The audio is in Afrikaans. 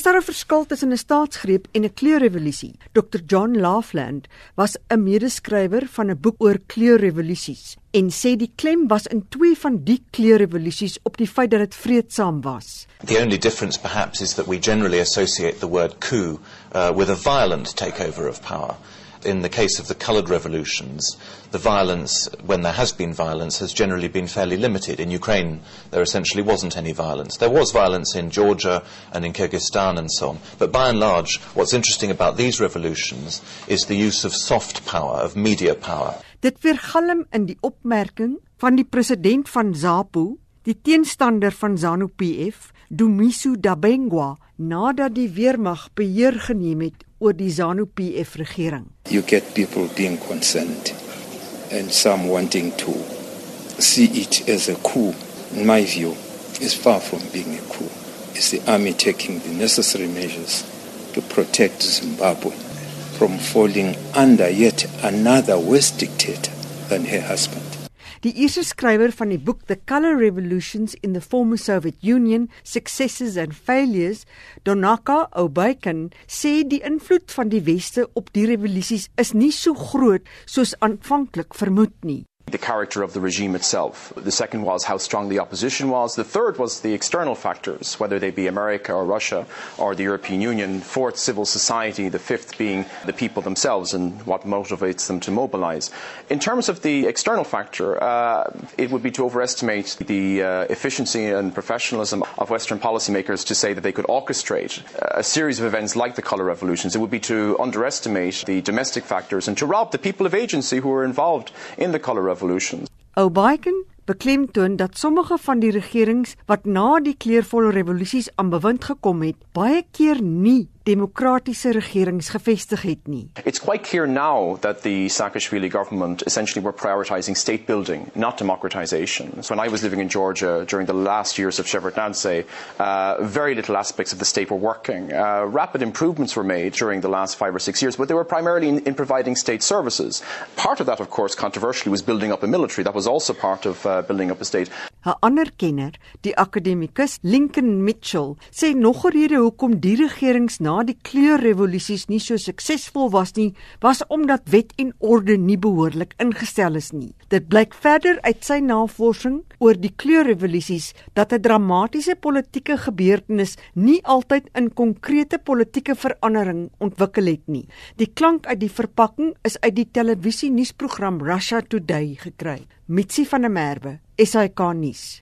Is daar 'n verskil tussen 'n staatsgreep en 'n kleurrevolusie? Dr John Laughlin was 'n medeskrywer van 'n boek oor kleurrevolusies en sê die klem was in twee van die kleurrevolusies op die feit dat dit vreedsaam was. The only difference perhaps is that we generally associate the word coup uh, with a violent takeover of power. In the case of the coloured revolutions, the violence, when there has been violence, has generally been fairly limited. In Ukraine, there essentially wasn't any violence. There was violence in Georgia and in Kyrgyzstan and so on. But by and large, what's interesting about these revolutions is the use of soft power, of media power. Dit weergalm in die opmerking van die president van ZAPU, die teenstander van ZANU-PF, Dumisu Dabengwa, nadat die weermag beheer geneem het oor die ZANU-PF regering. You get people being concerned and some wanting to see it as a coup. In my view, is far from being a coup. It's the army taking the necessary measures to protect Zimbabwe from falling under yet another West dictator than her husband. Die eerste skrywer van die boek The Color Revolutions in the Former Soviet Union: Successes and Failures, Donaka Obaiken, sê die invloed van die weste op die revolusies is nie so groot soos aanvanklik vermoed nie. The character of the regime itself. The second was how strong the opposition was. The third was the external factors, whether they be America or Russia or the European Union. Fourth, civil society. The fifth being the people themselves and what motivates them to mobilize. In terms of the external factor, uh, it would be to overestimate the uh, efficiency and professionalism of Western policymakers to say that they could orchestrate a series of events like the colour revolutions. It would be to underestimate the domestic factors and to rob the people of agency who were involved in the colour revolution revolutions. O'Baiken beklemtoon dat sommige van die regerings wat na die kleurvolle revolusies aan bewind gekom het, baie keer nie demokratiese regerings gevestig het nie. It's quite clear now that the Saakashvili government essentially were prioritizing state building, not democratization. So when I was living in Georgia during the last years of Shevardnadze, uh, very little aspects of the state were working. Uh, rapid improvements were made during the last five or six years, but they were primarily in, in, providing state services. Part of that, of course, controversially, was building up a military. That was also part of uh, building up a state. 'n Ander kenner, die akademikus Lincoln Mitchell, sê nog 'n rede hoekom die regerings na die kleurrevolusies nie so suksesvol was nie, was omdat wet en orde nie behoorlik ingestel is nie. Dit blyk verder uit sy navorsing oor die kleurrevolusies dat 'n dramatiese politieke gebeurtenis nie altyd in konkrete politieke verandering ontwikkel het nie. Die klank uit die verpakking is uit die televisie nuusprogram Russia Today gekry. Mitsi van der Merwe, SAK nuus.